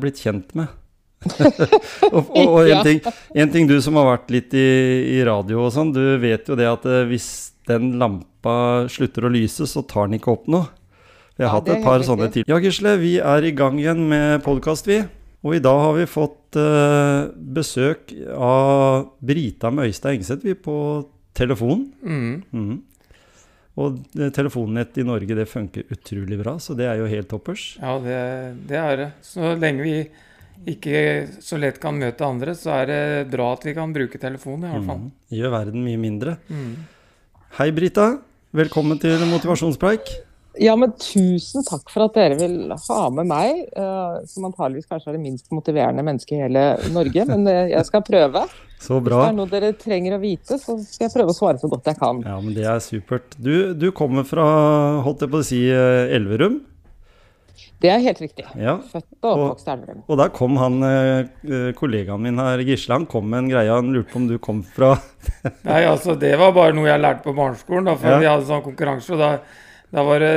Er blitt kjent med. og og, og en, ting, en ting du som har vært litt i, i radio og sånn, du vet jo det at eh, hvis den lampa slutter å lyse, så tar den ikke opp noe. Vi har Ja, hatt et par sånne til. Ja, Gisle, vi er i gang igjen med podkast, vi. Og i dag har vi fått uh, besøk av Brita med Øystein Engseth, vi, på telefon. Mm. Mhm. Og eh, telefonnett i Norge, det funker utrolig bra, så det er jo helt toppers. Ja, det, det er det. Så lenge vi ikke så lett kan møte andre, så er det bra at vi kan bruke telefonen, i hvert fall. Mm. Gjør verden mye mindre. Mm. Hei, Brita. Velkommen til motivasjonspreik. Ja, men tusen takk for at dere vil ha med meg, eh, som antageligvis kanskje er det minst motiverende mennesket i hele Norge. Men eh, jeg skal prøve. Så Hvis det er noe dere trenger å vite, så skal jeg prøve å svare så godt jeg kan. Ja, men det er supert. Du, du kommer fra, holdt jeg på å si, eh, Elverum. Det er helt riktig. Ja. Født og oppvokst i Elverum. Og der kom han, eh, eh, kollegaen min her, Gisle, han kom med en greie. Han lurte på om du kom fra Nei, altså, det var bare noe jeg lærte på barneskolen, da, for Ja. vi hadde sånn konkurranse. og da, da var det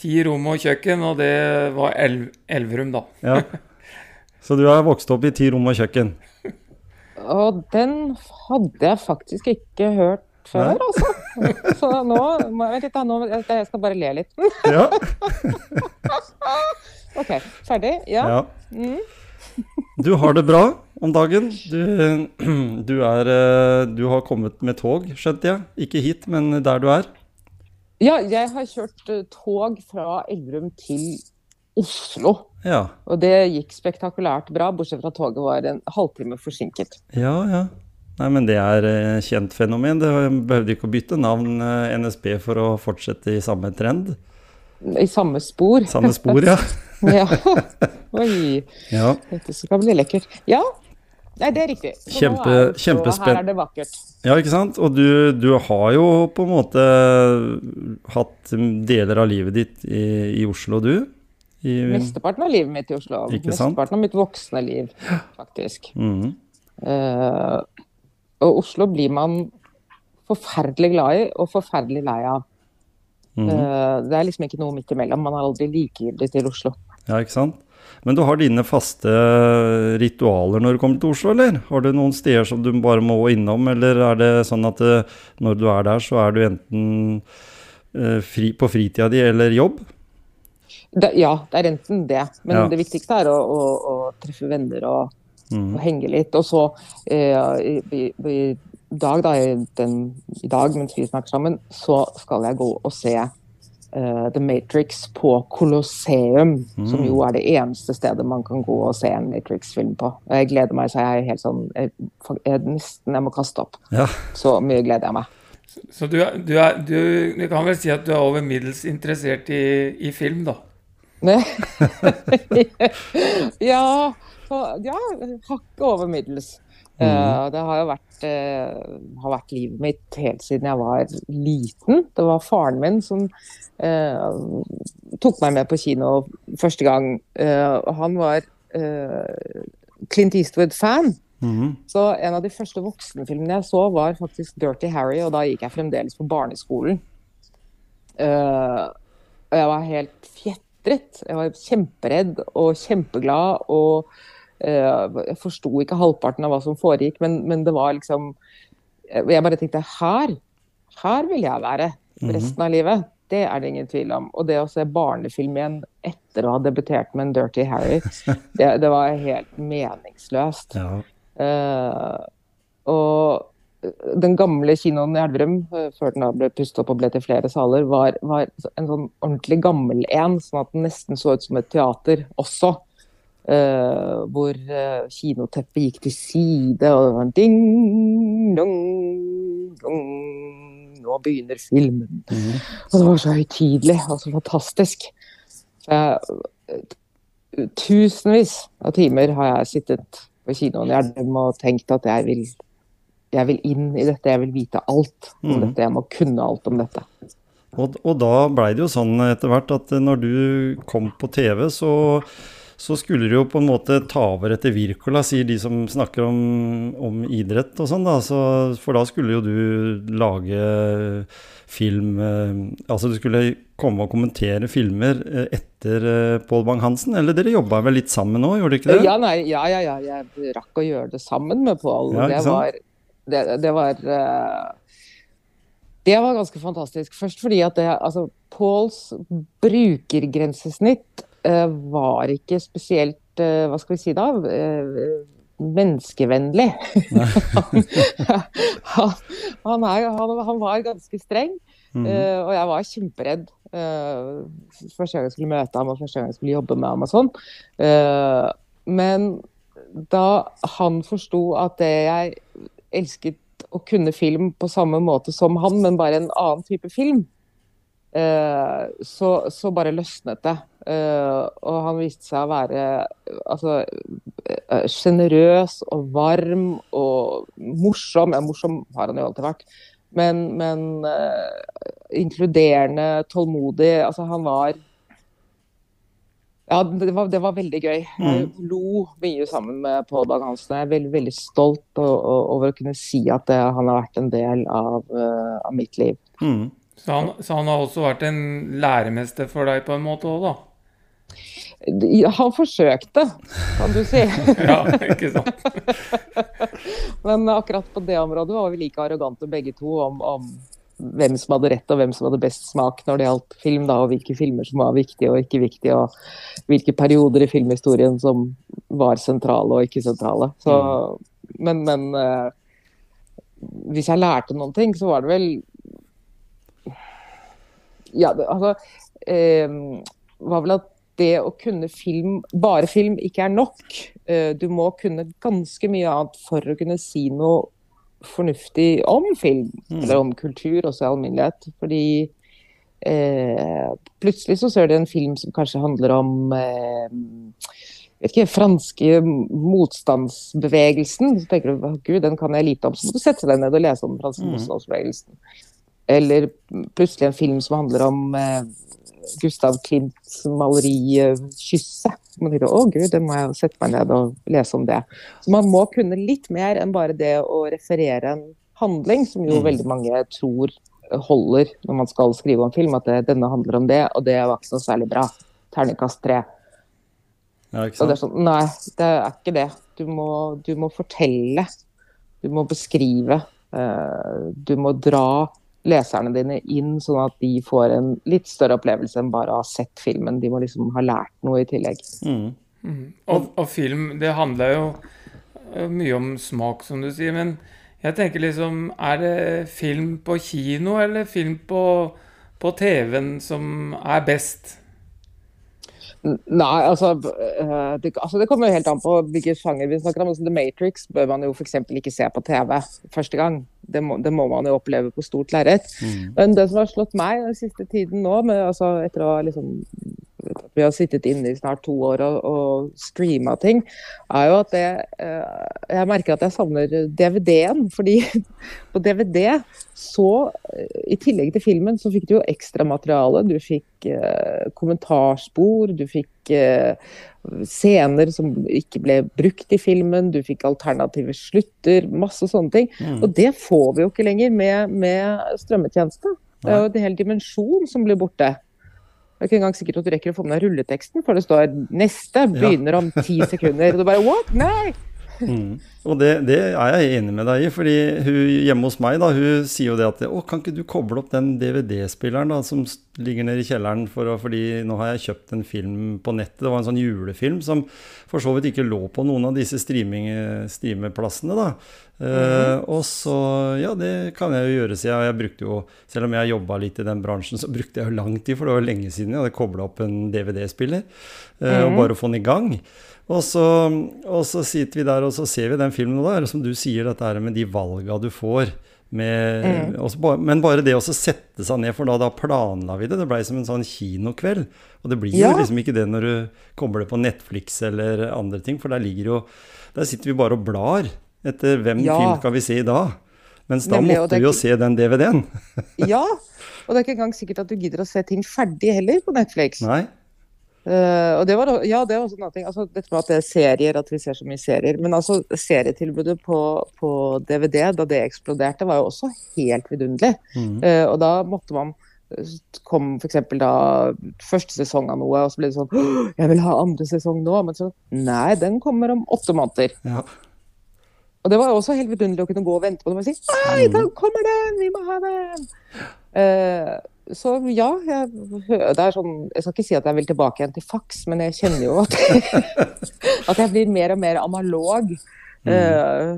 ti rom og kjøkken, og det var elv, Elverum, da. Ja. Så du har vokst opp i ti rom og kjøkken? Og den hadde jeg faktisk ikke hørt før, altså. Så nå må jeg, vent litt, nå, jeg jeg skal bare le litt. Ja. OK, ferdig? Ja. ja. Mm. Du har det bra om dagen. Du, du, er, eh, du har kommet med tog, skjønte jeg. Ikke hit, men der du er. Ja, jeg har kjørt eh, tog fra Elverum til Oslo. Ja, Og det gikk spektakulært bra, bortsett fra at toget var en halvtime forsinket. ja. ja. Nei, men det er eh, kjent fenomen. Det behøvde ikke å bytte navn eh, NSB for å fortsette i samme trend. I samme spor. Samme spor, ja. Ja. Oi, ja. dette skal bli lekkert. Ja, Nei, det er riktig. Så Kjempe- er kjempespenn- Her er det vakkert. Ja, ikke sant? Og du, du har jo på en måte hatt deler av livet ditt i, i Oslo, du. I, Mesteparten av livet mitt i Oslo. Mesteparten av mitt voksne liv, faktisk. Mhm. Uh, og Oslo blir man forferdelig glad i og forferdelig lei av. Mhm. Uh, det er liksom ikke noe midt imellom. Man er aldri likegyldig til Oslo. Ja, ikke sant? Men du har dine faste ritualer når du kommer til Oslo, eller? Har du noen steder som du bare må innom, eller er det sånn at eh, når du er der, så er du enten eh, fri, på fritida di eller jobb? Det, ja, det er enten det. Men Ja. det viktigste er å, å, å treffe venner og, mm. og henge litt. Og så eh, i, i, i dag, da, i, den, i dag mens vi snakker sammen, så skal jeg gå og se uh, The Matrix på Colosseum. Som Mm. jo er det eneste stedet man kan gå og se en Matrix-film på. Og Jeg gleder meg så jeg er helt sånn jeg, jeg, Nesten jeg må kaste opp. Ja. Så mye gleder jeg meg. Så du, er- du, er, du, du kan vel si at du er over middels interessert i, i film, da? ja, ja, hakket over middels. Eh, det har jo vært, uh, har vært livet mitt helt siden jeg var liten. Det var faren min som uh, tok meg med på kino første gang. Han var Clint Eastwood-fan. Mm. Så en av de første voksenfilmene jeg så, var faktisk Dirty Harry, og da gikk jeg fremdeles på barneskolen. Og jeg var helt fjetret. Jeg var kjemperedd og kjempeglad. og uh, Jeg forsto ikke halvparten av hva som foregikk, men, men det var liksom Jeg bare tenkte her, her vil jeg være resten av livet. Det er det ingen tvil om. Og det å se barnefilm igjen etter å ha debutert med en Dirty Harry, det, det var helt meningsløst. Ja. Uh, og den gamle kinoen i Elverum, eh, før den da ble pustet opp og ble til flere saler, var, var en sånn ordentlig gammel en, sånn at den nesten så ut som et teater også. Eh, hvor eh, kinoteppet gikk til side, og det var en ding, dong, dong. Nå begynner filmen. Og det var så høytidelig og så fantastisk. Så jeg, tusenvis av timer har jeg sittet på kinoen i Elverum og tenkt at jeg vil, jeg vil inn i dette, jeg vil vite alt om mm. dette, jeg må kunne alt om dette. Og, og da blei det jo sånn etter hvert at når du kom på TV, så, så skulle du jo på en måte ta over etter Wirkola, sier de som snakker om, om idrett og sånn. da, så, For da skulle jo du lage film eh, Altså du skulle komme og kommentere filmer eh, etter eh, Pål Bang-Hansen, eller dere jobba vel litt sammen nå, gjorde dere ikke det? Ja, nei, ja, ja, ja, jeg rakk å gjøre det sammen med Pål. Ja, det var, det, det var eh, Det var ganske fantastisk. Først fordi at det, altså, Pauls brukergrensesnitt eh, var ikke spesielt eh, Hva skal vi si da? eh, menneskevennlig. han, han, han, er, han, var ganske streng. mm og jeg var kjemperedd første gang jeg skulle møte ham og første gang jeg skulle jobbe med ham. og sånn. Men da han forsto at det jeg elsket å kunne film på samme måte som han, men bare en annen type film, eh, så, så bare løsnet det. Eh, og han viste seg å være altså eh, sjenerøs og varm og morsom. Ja, morsom har han jo alltid vært. Men, men eh, inkluderende, tålmodig. Altså, han var Ja, det var, det var veldig gøy. Jeg lo mye sammen med Pål Bang-Hansen. Jeg er veldig, veldig stolt over å kunne si at det, han har vært en del av, uh, av mitt liv. Mm. Så han, så han har også vært en læremester for deg på en måte òg, da? Han forsøkte, kan du si. Ja, ikke sant? Men akkurat på det området var vi like arrogante begge to om, om hvem som hadde rett og hvem som hadde best smak når det gjaldt film, da, og hvilke filmer som var viktige og ikke viktige, og hvilke perioder i filmhistorien som var sentrale og ikke sentrale. Så, men men uh, hvis jeg lærte noen ting, så var det vel Ja, det, altså uh, var vel at det å kunne film, bare film, ikke er nok. Uh, du må kunne ganske mye annet for å kunne si noe fornuftig om film, eller om kultur også i alminnelighet. Fordi eh, plutselig så ser du en film som kanskje handler om eh, vet ikke, franske motstandsbevegelsen. Så tenker du gud, den kan jeg lite om. Så må du sette deg ned og lese om den franske motstandsbevegelsen. Eller plutselig en film som handler om eh, Gustav Klimts maleri 'Kysset'. Man tenker, å gud, det må jeg sette meg ned og lese om det. Så man må kunne litt mer enn bare det å referere en handling, som jo veldig mange tror holder når man skal skrive om film. At det, denne handler om det, og det var ikke noe særlig bra. Terningkast tre. Ja, ikke Og det sånn, nei, det er ikke det. Du må, du må fortelle. Du må beskrive. Uh, du må dra leserne dine inn, sånn at de får en litt større opplevelse enn bare å ha sett filmen. De må liksom ha lært noe i tillegg. Mm. Mm. Og, og film, det handler jo eh, mye om smak, som du sier. Men jeg tenker liksom Er det film på kino eller film på, på TV-en som er best? Nei, altså øh, det, altså det kommer jo helt an på hvilken sjanger vi snakker om. Altså, The Matrix bør man jo f.eks. ikke se på TV første gang. Det må, det må man jo oppleve på stort lerret. Men det som har slått meg den siste tiden nå, med, altså, etter å ha liksom vi har sittet inne i snart to år og, og streama ting, er jo at det øh, Jeg merker at jeg savner DVD-en. Fordi på DVD så, øh, i tillegg til filmen, så fikk du jo ekstramateriale. Du fikk eh, kommentarspor, du fikk eh, scener som ikke ble brukt i filmen, du fikk alternative slutter, masse sånne ting. Og det får vi jo ikke lenger med, med strømmetjeneste. Det er jo en hel dimensjon som blir borte. Det er ikke engang sikkert at du rekker å få med deg rulleteksten, for det står 'neste begynner om ti sekunder'. Og du bare 'what? Nei!' Mm. Og det, det er jeg enig med deg i, fordi hun hjemme hos meg da, hun sier jo det at å, kan ikke du koble opp den DVD-spilleren da, som ligger nede i kjelleren, for å, fordi nå har jeg kjøpt en film på nettet. Det var en sånn julefilm som for så vidt ikke lå på noen av disse streameplassene. da. Eh, og så, ja, det kan jeg jo gjøre, sier jeg. Jeg brukte jo, selv om jeg jobba litt i den bransjen, så brukte jeg jo lang tid, for det var jo lenge siden jeg hadde kobla opp en DVD-spiller. eh, Og bare å få den i gang. Og så, og så sitter vi der og så ser vi den filmen, og da er det som du sier, dette her med de valga du får. Med, Mm. også men bare det å sette seg ned, for da, da planla vi det. Det blei som en sånn kinokveld. Og det blir Ja. jo liksom ikke det når du kommer det på Netflix eller andre ting, for der ligger jo Der sitter vi bare og blar etter hvem Ja. film skal vi se i dag. Mens da Nemlig, måtte vi jo ikke- se den DVD-en. Ja, og det er ikke engang sikkert at du gidder å se ting ferdig heller på Netflix. Nei. Eh, og det var, ja, det var også annen ting. Altså, dette med at det er serier, at vi ser så mye serier. Men altså, serietilbudet på, på DVD da det eksploderte, var jo også helt vidunderlig. Mm. Uh, og da måtte man eh, kom f.eks. da første sesong av noe, og så ble det sånn Jeg vil ha andre sesong nå. Men så Nei, den kommer om åtte måneder. Ja. Og det var jo også helt vidunderlig å kunne gå og vente på det og si Nei, da kommer den! Vi må ha den! Eh, så ja, jeg, det sånn Jeg skal ikke si at jeg vil tilbake igjen til faks, men jeg kjenner jo at, at jeg blir mer og mer analog eh,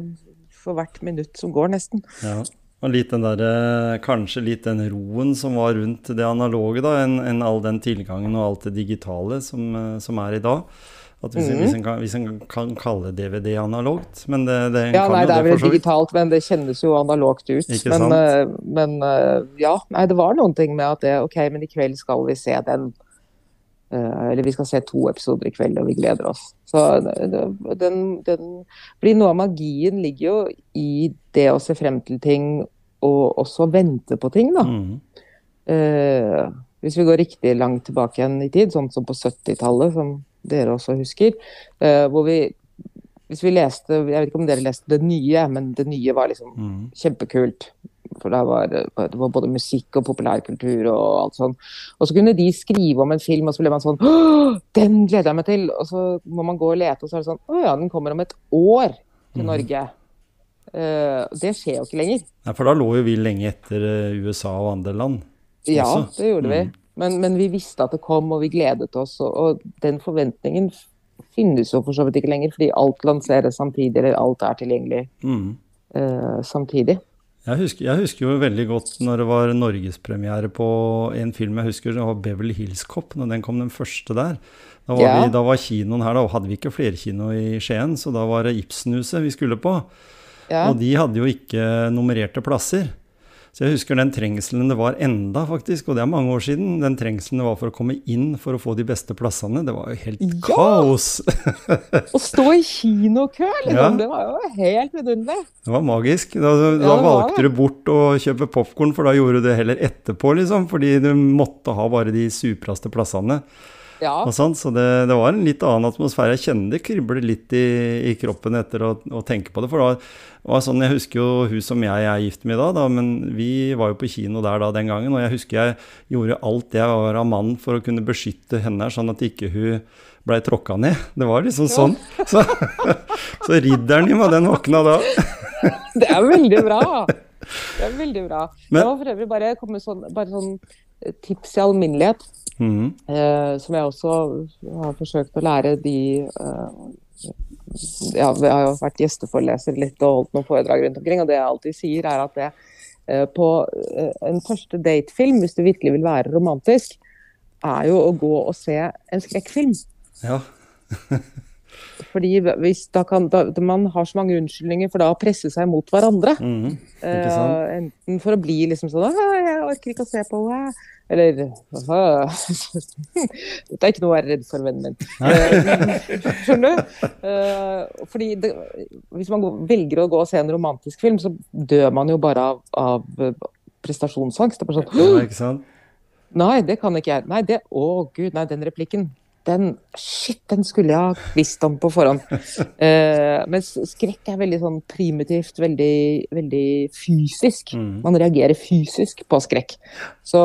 for hvert minutt som går, nesten. Ja. Og litt den der, eh, kanskje litt den roen som var rundt det analoge, da, enn en all den tilgangen og alt det digitale som, eh, som er i dag. At hvis, mm. hvis, en kan, hvis en kan kalle DVD analogt. Men det, det en Ja, kan nei, jo det er vel digitalt, men det kjennes jo analogt ut. Ikke men sant? eh, men eh, ja, nei, det var noen ting med at det, OK, men i kveld skal vi se den. Eh, eller vi skal se to episoder i kveld, og vi gleder oss. Så den, den blir noe av magien ligger jo i det å se frem til ting, og også vente på ting, da. Mm. Uh, hvis vi går riktig langt tilbake igjen i tid, sånn som på 70-tallet, som dere også husker, eh, hvor vi hvis vi leste, Jeg vet ikke om dere leste det nye, men det nye var liksom mm. kjempekult. For det var, det var både musikk og populærkultur og alt sånn. Og så kunne de skrive om en film, og så ble man sånn den gleder jeg meg til! Og så må man gå og lete, og så er det sånn Å ja, den kommer om et år til Mhm. Norge. Uh, det skjer jo ikke lenger. Nei, for da lå jo vi lenge etter eh, USA og andre land. Ja, også. det gjorde vi. Mm. Men, men vi visste at det kom, og vi gledet oss. Og, og den forventningen finnes jo for så vidt ikke lenger, fordi alt lanseres samtidig, eller alt er tilgjengelig mm. uh, samtidig. Jeg husker, jeg husker jo veldig godt når det var norgespremiere på en film jeg husker, det var Beverly Hills Cop, når den kom den første der. Da var, yeah. vi, da var kinoen her, da hadde vi ikke flerkino i Skien, så da var det Ibsenhuset vi skulle på. Yeah. Og de hadde jo ikke nummererte plasser. Så jeg husker den trengselen det var enda, faktisk, og det er mange år siden. Den trengselen det var for å komme inn for å få de beste plassene. Det var jo helt Ja! kaos! Å stå i kinokø, liksom! Ja. Det var jo helt vidunderlig. Det var magisk. Da, da ja, valgte det. du bort å kjøpe popkorn, for da gjorde du det heller etterpå, liksom. Fordi du måtte ha bare de supraste plassene. Ja. Og sånt, så det, det var en litt annen atmosfære. Jeg kjenner det kribler litt i, i kroppen etter å, å tenke på det. For det var, var sånn, Jeg husker jo hun som jeg er gift med da, da, men vi var jo på kino der da den gangen. Og jeg husker jeg gjorde alt jeg var av mann for å kunne beskytte henne, sånn at ikke hun blei tråkka ned. Det var liksom sånn. Så, så ridderen i meg, den våkna da. Det er veldig bra. Det er veldig bra. Men- jeg må for øvrig bare sånn, bare sånn tips i alminnelighet, Mhm. eh, som jeg også har forsøkt å lære de eh, ja, Jeg har jo vært gjesteforeleser litt og holdt noen foredrag rundt omkring, og det jeg alltid sier, er at det eh, på eh, en første datefilm, hvis du virkelig vil være romantisk, er jo å gå og se en skrekkfilm. Ja. Fordi hvis da kan, da, Man har så mange unnskyldninger for da å presse seg mot hverandre. Mm, uh. Enten for å bli liksom sånn 'Jeg orker ikke å se på henne', eller «Åh, Dette er ikke noe å være redd for, vennen min. Eh, Skjønner du? Uh, fordi det, hvis man går, velger å gå og se en romantisk film, så dør man jo bare av, av prestasjonsangst. Det er bare sånn Ja? Nei, det kan ikke jeg. Nei, det Å, gud, nei, den replikken. Den Shit, den skulle jeg ha visst om på forhånd. Uh, mens skrekk er veldig sånn primitivt, veldig, veldig fysisk. Mm. Man reagerer fysisk på skrekk. Så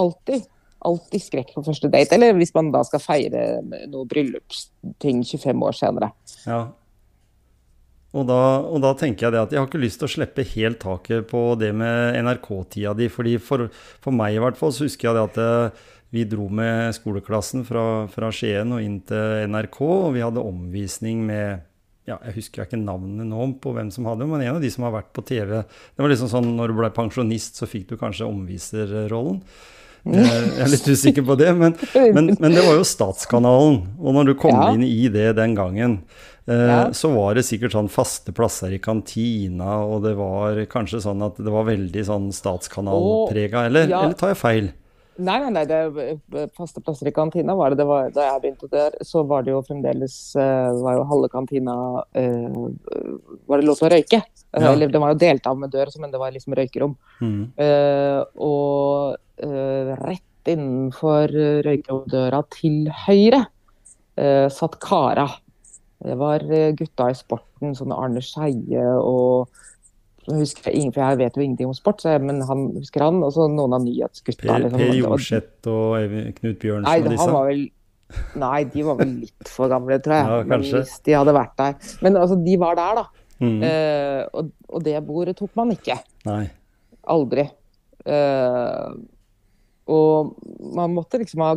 alltid, alltid skrekk på første date. Eller hvis man da skal feire noe bryllupsting 25 år senere. Ja. Og da, og da tenker jeg det at jeg har ikke lyst til å slippe helt taket på det med NRK-tida di. fordi for, for meg i hvert fall så husker jeg det at eh, vi dro med skoleklassen fra, fra Skien og inn til NRK, og vi hadde omvisning med ja, Jeg husker ikke navnet nå på hvem som hadde, men en av de som har vært på TV. Det var liksom sånn når du ble pensjonist, så fikk du kanskje omviserrollen. Jeg er litt usikker på det, men, men, men det var jo Statskanalen. Og når du kom Ja. inn i det den gangen, eh, Ja. så var det sikkert sånn faste plasser i kantina, og det var kanskje sånn at det var veldig sånn statskanalprega, eller, ja. eller tar jeg feil? Nei, nei, nei, det faste plasser i kantina var det. det var, da jeg begynte der, så var det jo fremdeles eh, var jo halve kantina uh, Var det lov til å røyke? Eh, Ja. Eller det var jo delt av med dør, men det var liksom røykerom. Mm. Uh, og uh, rett innenfor eh, røykeromdøra til høyre eh, satt Kara. Det var eh, gutta i sporten, sånne Arne Skeie og jeg husker ingen, for jeg vet jo ingenting om sport, så jeg, men han husker han. Og så noen av nyhetsgutta. Per, liksom. per Jorseth og Knut Bjørnsen Nei, og disse? var vel Nei, de var vel litt for gamle, tror jeg. Ja, kanskje. hvis de hadde vært der. Men altså, de var der, da. Mm. Uh, og, og det bordet tok man ikke. Nei. Aldri. Uh, og man måtte liksom ha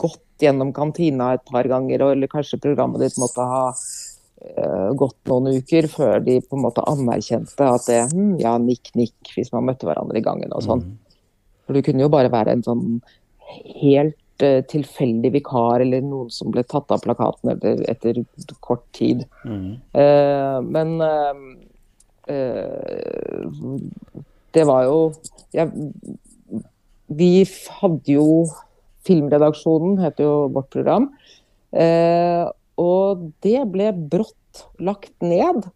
gått gjennom kantina et par ganger, eller kanskje programmet ditt måtte ha gått noen uker før de på en måte anerkjente at det hm, ja, nikk, nikk, hvis man møtte hverandre i gangen og sånn. Mm. For du kunne jo bare være en sånn helt uh, tilfeldig vikar eller noen som ble tatt av plakaten etter, etter kort tid. Mm. Uh, men uh, eh, det var jo ja, Vi hadde jo Filmredaksjonen, het jo vårt program. Eh, og det ble brått lagt ned.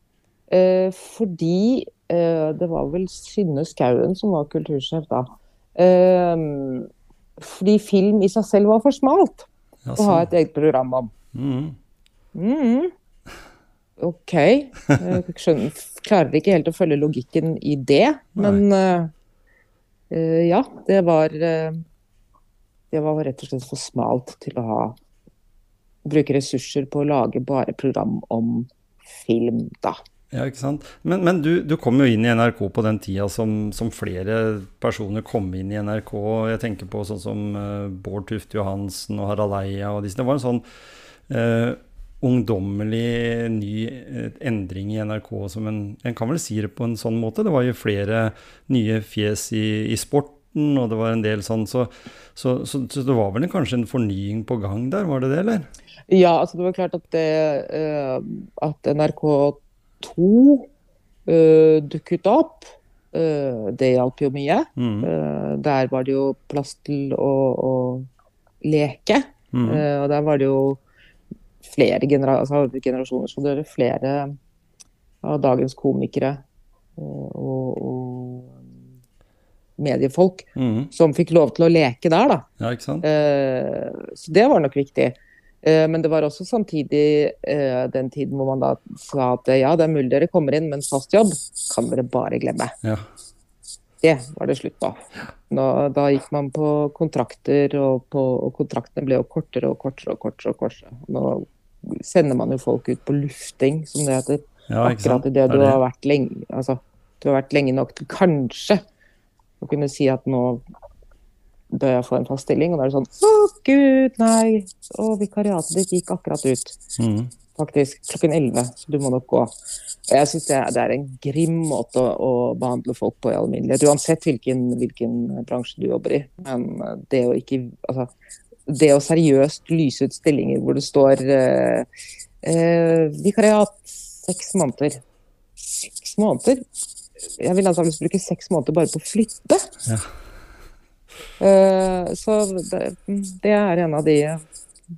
Eh, fordi eh, det var vel Synne Skauen som var kultursjef da. Eh, fordi film i seg selv var for smalt å ha sånn. et eget program om. Mm. Mm. OK. Jeg skjønner, klarer ikke helt å følge logikken i det, men ja, det var Det var rett og slett for smalt til å ha Bruke ressurser på å lage bare program om film, da. Ja, ikke sant. Men, men du, du kom jo inn i NRK på den tida som, som flere personer kom inn i NRK. Jeg tenker på sånn som uh, Bård Tufte Johansen og Harald Eia og disse. Det var en sånn uh, ungdommelig ny eh, endring i NRK som en En kan vel si det på en sånn måte. Det var jo flere nye fjes i, i sporten, og det var en del sånn. Så, så, så, så det var vel kanskje en fornying på gang der, var det det, eller? Ja, altså det var klart at, det, eh, at NRK2 uh, dukket opp. eh, det hjalp jo mye. Mm. Eh, der var det jo plass til å, å leke. Mm. Eh, og der var det jo flere genera altså generasjoner, så det er flere av dagens komikere eh, og, og mediefolk mm. som fikk lov til å leke der, da. Ja, ikke sant? Eh, så det var nok viktig. Eh, men det var også samtidig eh, den tiden hvor man da sa at ja, det er mulig dere kommer inn, men fast jobb kan dere bare glemme. Ja. Det var det slutt på. Nå, da gikk man på kontrakter, og, på, og kontraktene ble jo kortere og kortere og kortere. og kortere. Nå sender man jo folk ut på lufting, som det heter. ja? Akkurat idet Det du er det. har vært lenge altså, du har vært lenge nok til kanskje å kunne si at nå bør jeg få en fast stilling. Og da er det sånn Å, gud, nei. Å, vikariatet ditt gikk akkurat ut. Mm. Faktisk klokken 11, så du må nok gå. Og jeg syns det, det er en grim måte å, å behandle folk på i alminnelighet. Uansett hvilken, hvilken bransje du jobber i. Men eh, det å ikke Altså, det å seriøst lyse ut stillinger hvor det står eh, eh, vikariat seks måneder. Seks måneder? Jeg vil antakeligvis bruke seks måneder bare på å flytte. Ja. Eh, så det, det er en av de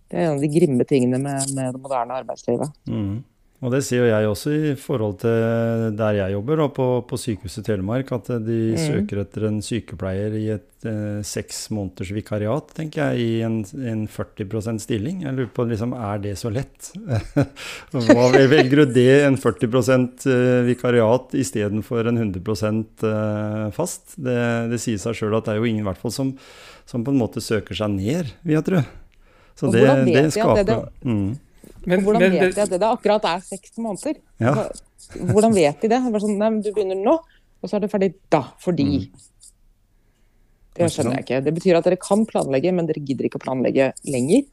det er en av de grimme tingene med, med det moderne arbeidslivet. Mhm. Og det sier jo jeg også i forhold til der jeg jobber, og på, på Sykehuset Telemark, at de Mm. søker etter en sykepleier i et eh, seks måneders vikariat, tenker jeg, i en, en 40% stilling. Jeg lurer på, liksom, er det så lett? Hva velger du det, en 40 eh, vikariat istedenfor en 100 eh, fast? Det, det sier seg sjøl at det er jo ingen hvert fall som, som på en måte søker seg ned, vil jeg tro. Så Og det, hvordan vet det de at det- det- mm. Men, hvordan men vet det- de at det, det akkurat er seks måneder? Ja. Hvordan vet de det? det sånn, nei, du begynner nå, og så er det ferdig da, fordi Mm. Det skjønner jeg ikke. Det betyr at dere kan planlegge, men dere gidder ikke å planlegge lenger.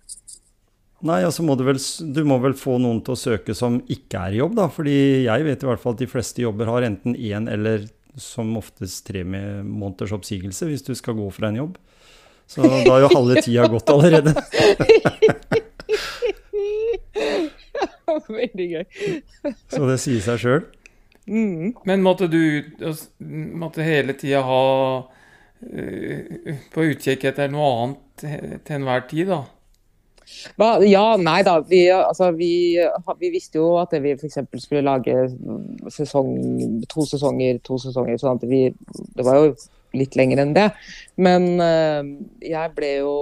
Nei, altså må du, vel, du må vel få noen til å søke som ikke er i jobb, da. Fordi jeg vet i hvert fall at de fleste jobber har enten én eller som oftest tre måneders oppsigelse hvis du skal gå fra en jobb. Så da har jo halve tida gått allerede. Veldig gøy. Så det sier seg sjøl. Mm. Men måtte du måtte hele tida ha eh, på utkikk etter noe annet til enhver tid, da? Ja, nei da. Vi, altså, vi, vi visste jo at vi f.eks. skulle lage sesong, to sesonger, to sesonger. sånn at vi, Det var jo litt lenger enn det. Men eh, jeg ble jo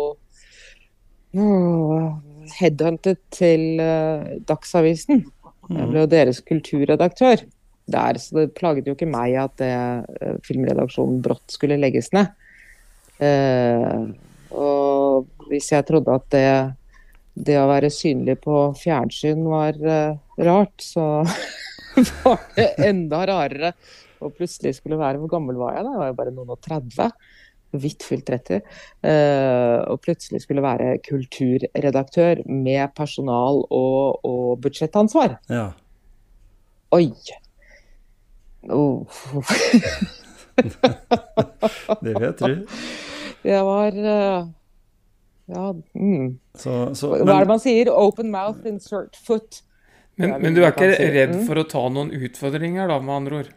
headhuntet til eh, Dagsavisen. Jeg ble jo deres kulturredaktør der, så det plaget jo ikke meg at det, eh, filmredaksjonen brått skulle legges ned. Uh, og hvis jeg trodde at det, det å være synlig på fjernsyn var uh, rart, så var det enda rarere. Og plutselig skulle være Hvor gammel var jeg da? Jeg var jo bare noen og 30. Vidt fylt 30. Eh, og plutselig skulle være kulturredaktør med personal og, og budsjettansvar. Ja. Oi! Oh. Det vil jeg tro. Det var eh, Ja. Mm. Så, så, Hva er det man sier? Open mouth, insert foot. Men, men du er ikke redd Mm. for å ta noen utfordringer, da, med andre ord?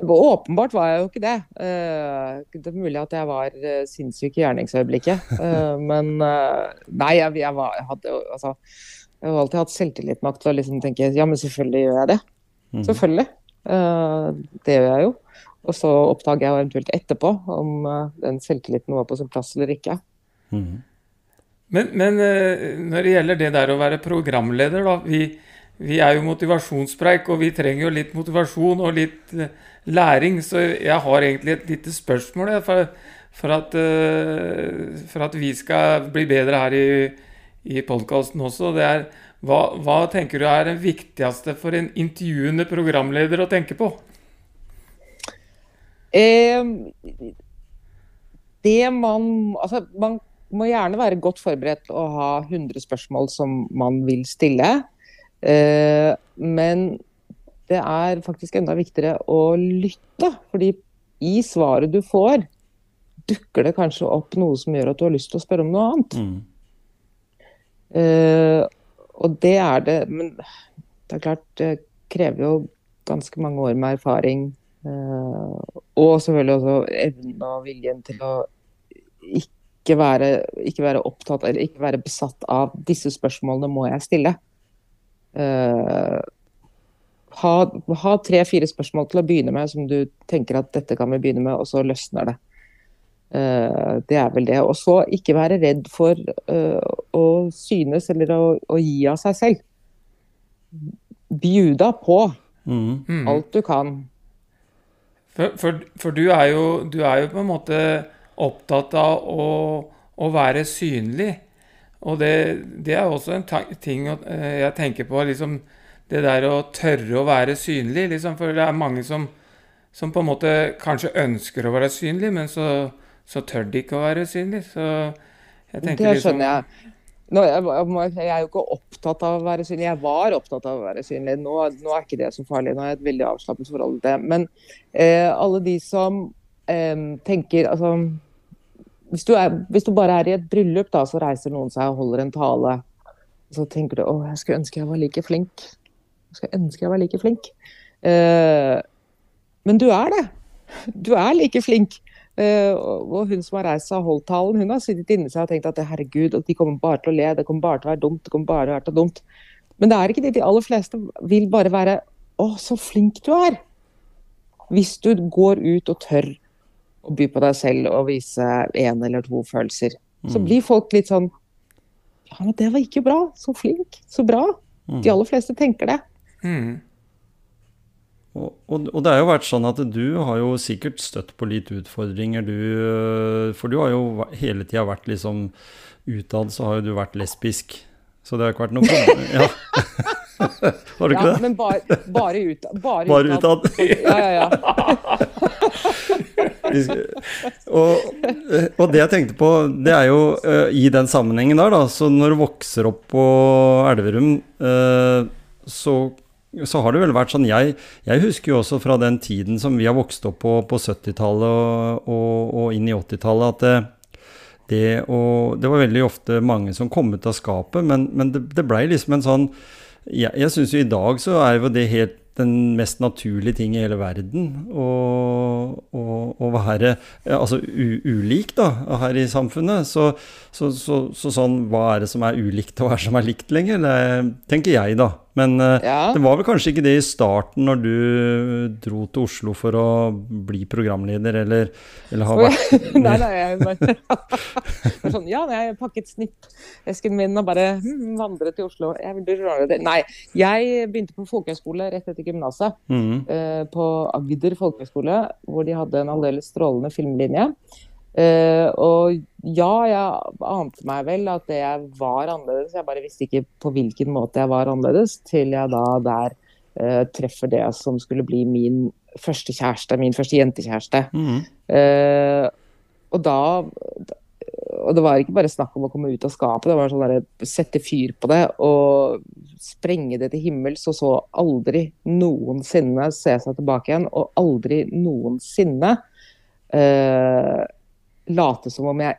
Åpenbart var jeg jo ikke det. Eh, det er mulig at jeg var uh, sinnssyk i gjerningsøyeblikket. Eh, men eh, nei, jeg, jeg, var, jeg hadde jo altså Jeg har alltid hatt selvtillit nok til å liksom tenke ja, men selvfølgelig gjør jeg det. Mm. Selvfølgelig. Eh, det gjør jeg jo. Og så oppdager jeg eventuelt etterpå om eh, den selvtilliten var på sin plass eller ikke. Mm. Men, men eh, når det gjelder det der å være programleder, da. Vi, vi er jo motivasjonspreik, og vi trenger jo litt motivasjon og litt eh, læring. Så jeg har egentlig et lite spørsmål jeg, for, for, at, eh, for at vi skal bli bedre her i, i podkasten også. Det er hva, hva tenker du er det viktigste for en intervjuende programleder å tenke på? Eh, det man Altså, man må gjerne være godt forberedt og ha 100 spørsmål som man vil stille. Eh, men det er faktisk enda viktigere å lytte. Fordi i svaret du får, dukker det kanskje opp noe som gjør at du har lyst til å spørre om noe annet. Mm. Uh, og det er det Men det er klart, det krever jo ganske mange år med erfaring. Uh, og selvfølgelig også evnen og viljen til å ikke være, ikke være opptatt eller ikke være besatt av disse spørsmålene må jeg stille. Eh, ha ha tre-fire spørsmål til å begynne med som du tenker at dette kan vi begynne med, og så løsner det. Uh, det er vel det. Og så ikke være redd for uh, å synes eller å, å gi av seg selv. Bjuda på Mhm. Mm. alt du kan. For, for, for du, er jo, du er jo på en måte opptatt av å, å være synlig. Og det, det er også en ting eh, jeg tenker på. liksom Det der å tørre å være synlig. liksom For det er mange som, som på en måte kanskje ønsker å være synlig, men så, så tør de ikke å være synlig. Så jeg tenker Det liksom skjønner jeg. Nå, jeg, jeg jeg er jo ikke opptatt av å være synlig. Jeg var opptatt av å være synlig. Nå, nå er ikke det så farlig. Nå har jeg et veldig avslappet forhold til det. Men eh, alle de som eh, tenker altså hvis du, er, hvis du bare er i et bryllup, da, så reiser noen seg og holder en tale. Så tenker du å, jeg skulle ønske jeg var like flink. Skulle ønske jeg var like flink. Eh, men du er det. Du er like flink. Eh, og hun som har reist seg og holdt talen, hun har sittet inni seg og tenkt at herregud, de kommer bare til å le, det kommer bare til å være dumt, det kommer bare til å være dumt. Men det er ikke det. De aller fleste vil bare være å, så flink du er. Hvis du går ut og tør å by på deg selv og vise én eller to følelser, så blir folk litt sånn Ja, men det var ikke bra. Så flink. Så bra. De aller fleste tenker det. Mm. Og, og, og det har jo vært sånn at du har jo sikkert støtt på litt utfordringer, du. øh, For du har jo hele tida vært liksom Utad så har jo du vært lesbisk. Så det har ikke vært noe problem. Ja. Har du ikke Ja, det? men bare, bare, ut, bare, Bare utad. Ja, ja, ja. Og, og det jeg tenkte på, det er jo øh, i den sammenhengen der, da. Så når du vokser opp på Elverum, øh, så så har det vel vært sånn jeg, jeg husker jo også fra den tiden som vi har vokst opp på, på 70-tallet og, og, og inn i 80-tallet, at det, det å Det var veldig ofte mange som kom ut av skapet, men, men det, det blei liksom en sånn Jeg, jeg syns jo i dag så er jo det helt den mest naturlige ting i hele verden. Å være altså, u, ulik da, her i samfunnet. Så, så, så, så, sånn, hva er det som er ulikt, og hva er det som er likt lenger? Det tenker jeg, da. Men uh, ja. det var vel kanskje ikke det i starten, når du dro til Oslo for å bli programleder, eller, eller ha vært Nei, nei, jeg bare sånn, Ja, jeg pakket snippesken min og bare hm, vandret til Oslo. Jeg vil bli. Nei, jeg begynte på folkehøyskole rett etter gymnaset. Mm. Uh, på Agder folkehøyskole, hvor de hadde en aldeles strålende filmlinje. Uh, og ja, jeg ante meg vel at det jeg var annerledes. Jeg bare visste ikke på hvilken måte jeg var annerledes, til jeg da der uh, treffer det som skulle bli min første kjæreste, min første jentekjæreste. Mm. Uh, og da Og det var ikke bare snakk om å komme ut av skapet, det var sånn der, sette fyr på det og sprenge det til himmels, og så aldri noensinne se seg tilbake igjen, og aldri noensinne uh, late som om jeg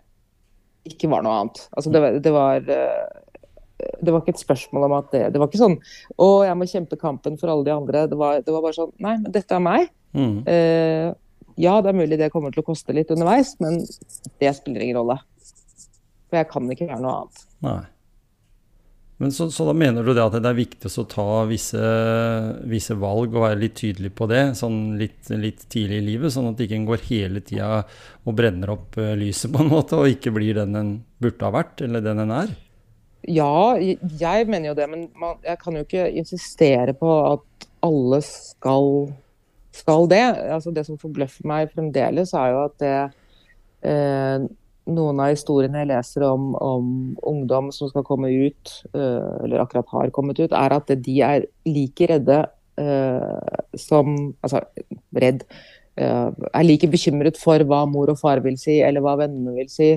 ikke var noe annet. Altså, det, det, var eh, det var ikke et spørsmål om at det Det var ikke sånn Å, jeg må kjempe kampen for alle de andre. Det var, det var bare sånn Nei, men dette er meg. Mm. Uh, ja, det er mulig det kommer til å koste litt underveis, men det spiller ingen rolle. For jeg kan ikke være noe annet. Nei. Men så, så, da mener du det at det er viktig å ta visse, visse, valg og være litt tydelig på det, sånn litt, litt tidlig i livet, sånn at ikke en går hele tida og brenner opp uh, lyset på en måte, og ikke blir den en burde ha vært, eller den en er? Ja, jeg mener jo det, men man, jeg kan jo ikke insistere på at alle skal, skal det. Altså, det som forbløffer meg fremdeles, er jo at det eh, noen av historiene jeg leser om, om ungdom som skal komme ut, uh, eller akkurat har kommet ut, er at de er like redde uh, som Altså redd. Uh, er like bekymret for hva mor og far vil si, eller hva vennene vil si,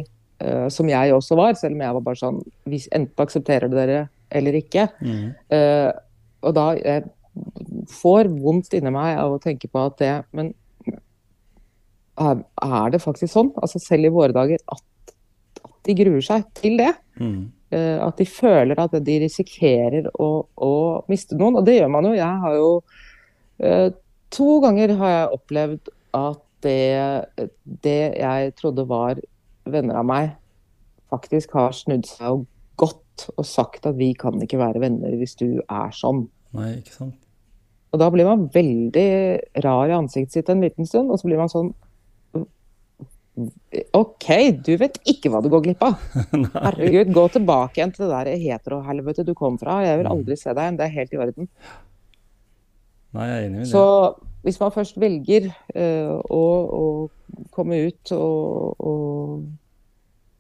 som jeg også var. Selv om jeg var bare sånn Enten aksepterer dere eller ikke. Mm. og da jeg får vondt inni meg av å tenke på at det Men er det faktisk sånn, altså selv i våre dager, at, at de gruer seg til det? Mm. Uh, at de føler at de risikerer å, å, miste noen. Og det gjør man jo. Jeg har jo uh, To ganger har jeg opplevd at det, det jeg trodde var venner av meg, faktisk har snudd seg og gått og sagt at vi kan ikke være venner hvis du er sånn. Nei, ikke sant. Og da blir man veldig rar i ansiktet sitt en liten stund, og så blir man sånn OK, du vet ikke hva du går glipp av. Herregud, gå tilbake igjen til det der heterohelvete du kom fra. Jeg vil mm. aldri se deg igjen. Det er helt i orden. Nei, jeg er enig i det. Så hvis man først velger uh, å, å, komme ut og, og,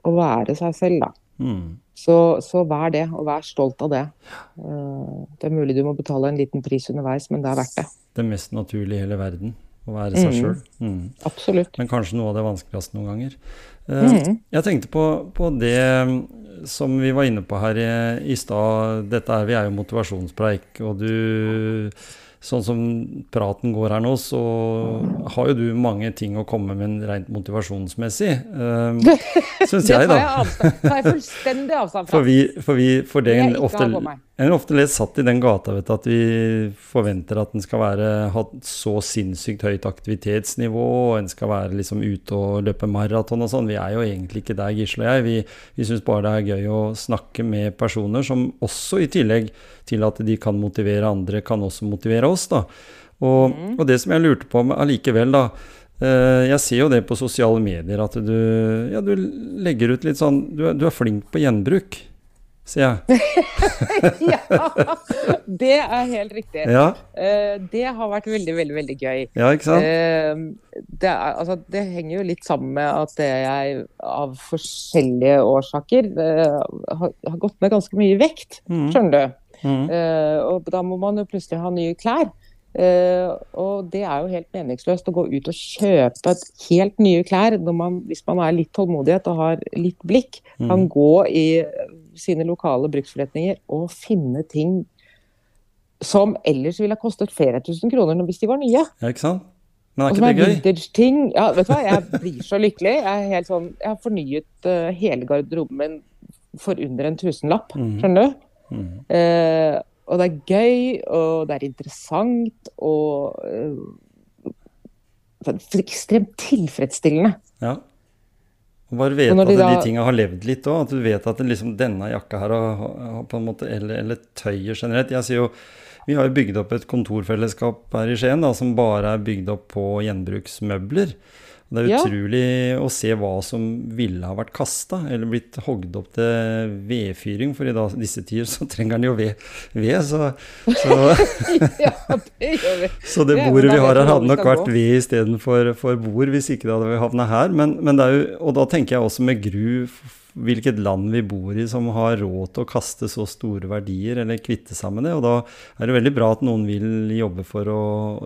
og, være seg selv, da. Mm. Så, så, vær det, og vær stolt av det. Uh, det er mulig du må betale en liten pris underveis, men det er verdt det. Det mest naturlige i hele verden. Å være seg mm. sjøl. Mm. Absolutt. Men kanskje noe av det vanskeligste noen ganger. Uh, mm. Jeg tenkte på, på, det som vi var inne på her i, i stad. Dette er, vi er jo motivasjonspreik, og du Sånn som praten går her nå, så har jo du mange ting å komme med rent motivasjonsmessig. Um, Syns jeg, da. Det tar jeg fullstendig avstand fra. For, vi, for, vi, for det en ofte, er ofte litt satt i den gata vet at vi forventer at en skal være, ha så sinnssykt høyt aktivitetsnivå, og en skal være liksom ute og løpe maraton og sånn. Vi er jo egentlig ikke der, Gisle og jeg. Vi, vi syns bare det er gøy å snakke med personer som også, i tillegg til at de kan motivere andre, kan også motivere oss. da. Og, mm. og det som jeg lurte på allikevel, da eh, Jeg ser jo det på sosiale medier at du, ja, du legger ut litt sånn Du, du er flink på gjenbruk, ser jeg. ja, det er helt riktig. Ja. Uh, det har vært veldig, veldig veldig gøy. Ja, ikke sant? Uh, det, er, altså, det, henger jo litt sammen med at jeg av forskjellige årsaker uh, har, har, gått med ganske mye vekt, mm. skjønner du. Mm. Og da må man jo plutselig ha nye klær. Uh, og det er jo helt meningsløst å gå ut og kjøpe helt nye klær man, hvis man er litt tålmodighet og har litt blikk, mm. kan gå i sine lokale bruksforretninger og finne ting som ellers ville ha kostet flere tusen kroner hvis de var nye. Ja, ikke sant? Men er ikke det gøy? vintage-ting. Ja, vet du hva, jeg blir så lykkelig. Jeg, er helt sånn, jeg har fornyet uh, hele garderoben min for under en tusenlapp, Mhm. skjønner du? Mhm. Uh, og det er gøy, og det er interessant, og uh, det er ekstremt tilfredsstillende. Ja. Og bare vite at de de tinga har levd litt òg. At du vet at det liksom denne jakka her på en måte Eller, eller tøyet generelt. Jeg sier jo Vi har jo bygd opp et kontorfellesskap her i Skien da, som bare er bygd opp på gjenbruksmøbler. Det er Ja. utrolig å se hva som ville ha vært kasta, eller blitt hogd opp til vedfyring. For i dag, disse tider så trenger en jo ved. ved så, så ja, det gjør vi. så det Det bordet vi har her, hadde nok vært ved istedenfor for bord, hvis ikke det hadde havna her. Men, men det er jo, og da tenker jeg også med Gru f- hvilket land vi bor i som har råd til å kaste så store verdier, eller kvitte seg med det. Og da er det veldig bra at noen vil jobbe for å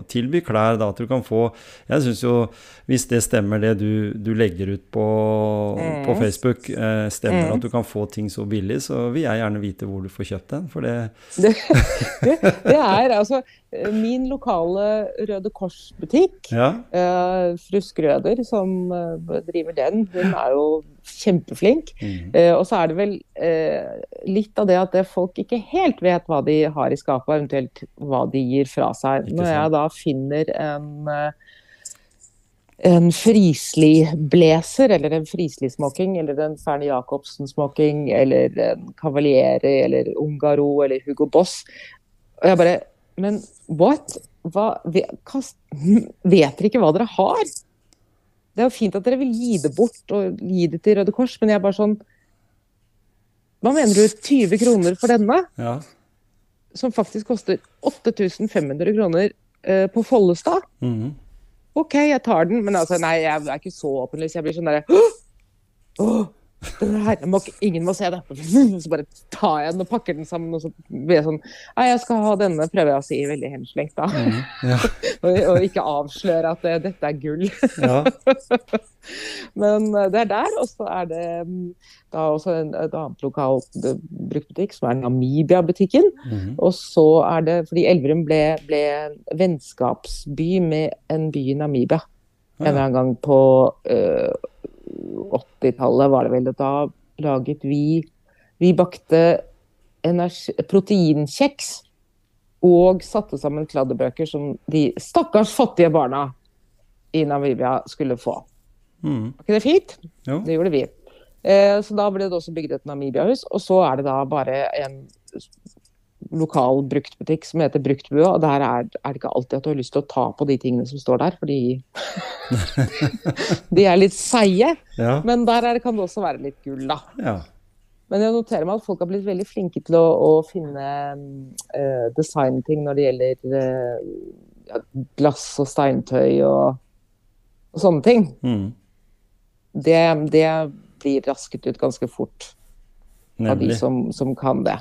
tilby klær, da, at du kan få Jeg syns jo, hvis det stemmer det du, du legger ut på, på Mm. Facebook, eh, stemmer Mm. at du kan få ting så billig, så vil jeg gjerne vite hvor du får kjøpt den. For det Det, det, det er altså min lokale Røde Kors-butikk. Ja. eh, Fru Skrøder, som eh, driver den, hun er jo kjempeflink. Mm. Eh, og så er det vel eh, litt av det at det folk ikke helt vet hva de har i skapet, eventuelt hva de gir fra seg. Når jeg da finner en eh, en Frisli-blazer eller en Frisli-smoking eller en Ferne Jacobsen-smoking, eller en Cavalieri, eller Ungaro, eller Hugo Boss. Og jeg bare Men what? Hva, vet dere ikke hva dere har? Det er jo fint at dere vil gi det bort og gi det til Røde Kors, men jeg er bare sånn Hva mener du 20 kroner for denne, ja. som faktisk koster 8500 kroner eh, på Follestad? Mhm. OK, jeg tar den, men altså, nei, jeg er ikke så åpenlys. Jeg blir sånn derre «Åh! Her, må, Ingen må se det. Så bare tar jeg den og pakker den sammen, og så blir jeg sånn Nei, jeg skal ha denne, prøver jeg å si veldig henslengt, da. Mm, Ja. Og, og ikke avsløre at det, dette er gull. ja. Men eh, det er der, og så er det mm, da også en, et annet lokalt eh, bruktbutikk, som er Namibia-butikken. Mm. Og så er det fordi Elverum ble, ble vennskapsby med en by i Namibia. En eller annen gang på eh, 80-tallet var det vel. og Da laget vi Vi bakte energi, proteinkjeks og satte sammen kladdebøker som de stakkars fattige barna i Namibia skulle få. Mm. Var ikke det fint? Jo. Det gjorde vi. Eh, så da ble det også bygd et Namibia-hus. Og så er det da bare en lokal bruktbutikk som heter Bruktbua. Og der er, er det ikke alltid at du har lyst til å ta på de tingene som står der, fordi de er litt seige. Ja. Men der er det, kan det også være litt gull, da. ja. Men jeg noterer meg at folk har blitt veldig flinke til å, å finne uh, designting når det gjelder uh, glass og steintøy og, og sånne ting. Mm. Det, det blir rasket ut ganske fort av de som, som kan det.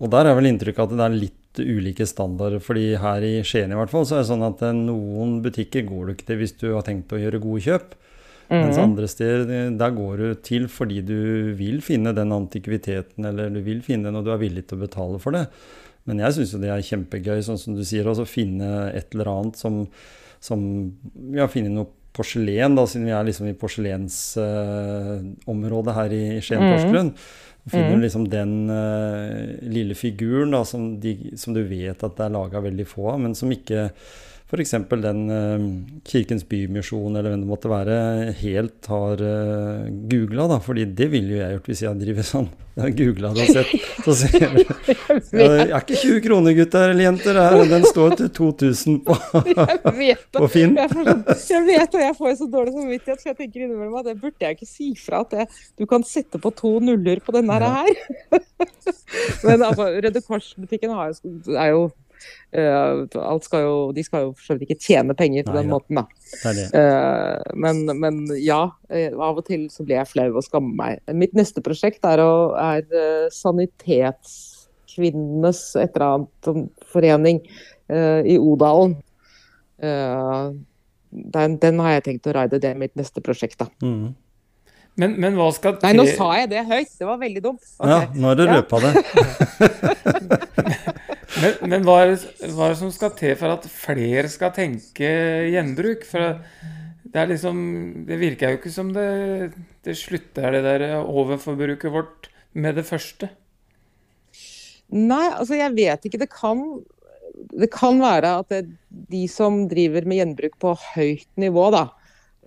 Og der er vel inntrykket at det er litt ulike standarder. fordi her i Skien i hvert fall, så er det sånn at eh, noen butikker går du ikke til hvis du har tenkt å gjøre gode kjøp. Mens Mhm. andre steder, eh, der går du til fordi du vil finne den antikviteten, eller du vil finne den, og du er villig til å betale for det. Men jeg syns jo det er kjempegøy, sånn som du sier, å finne et eller annet som, som Ja, finne noe porselen, da, siden vi er liksom i porselensområdet her i Skien Porsgrunn. Finner du liksom den uh, lille figuren da, som, de, som du vet at det er laga veldig få av, men som ikke f.eks. den uh, Kirkens Bymisjon eller hvem det måtte være, helt har uh, googla, da. Fordi det ville jo jeg gjort hvis jeg driver sånn. Jeg har googla det og sett. Så ser du jeg Det er ikke 20 kroner, gutter eller jenter. Den står til 2000 på, Jeg på Finn. Jeg, jeg vet det, jeg får så dårlig samvittighet, for jeg tenker innimellom at det burde jeg ikke si fra. At det, du kan sette på to nuller på denne her. Men altså, Røde Kors-butikken er jo eh, skal jo, De skal jo for så vidt ikke tjene penger på Nei den da. måten, da. Det det. Eh, men, men ja, eh, av og til så blir jeg flau og skammer meg. Mitt neste prosjekt er, å, er eh, Sanitetskvinnenes et eller annet forening eh, i Odalen. Eh, den, den har jeg tenkt å raide. Det er mitt neste prosjekt, da. Mm. Men, men hva skal Nei, nå sa jeg det høyt! Det var veldig dumt. Okay. Ja, nå har du Ja. røpa det. Men, men hva, er det, hva er det som skal til for at flere skal tenke gjenbruk? For det er liksom Det virker jo ikke som det, det slutter, det der overforbruket vårt, med det første. Nei, altså jeg vet ikke. Det kan, det kan være at det, de som driver med gjenbruk på høyt nivå, da.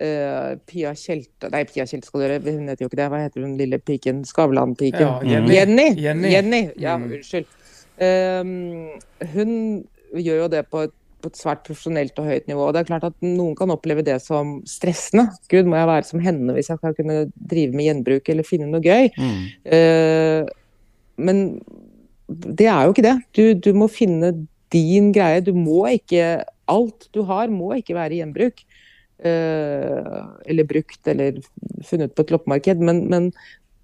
Uh, Pia Kjelte Nei, Pia Kjelte skal dere, hun heter jo ikke det. Hva heter hun lille piken? Skavlan-piken? Ja, Jenny. Jenny. Jenny. Jenny. Ja, Mm. unnskyld. Um, hun gjør jo det på et, på et svært profesjonelt og høyt nivå. og det er klart at Noen kan oppleve det som stressende. Gud, må jeg være som henne hvis jeg skal kunne drive med gjenbruk eller finne noe gøy? Mm. Eh, men det er jo ikke det. Du, du må finne din greie. Du må ikke Alt du har, må ikke være gjenbruk. Eh, eller brukt eller funnet på et loppemarked. Men, men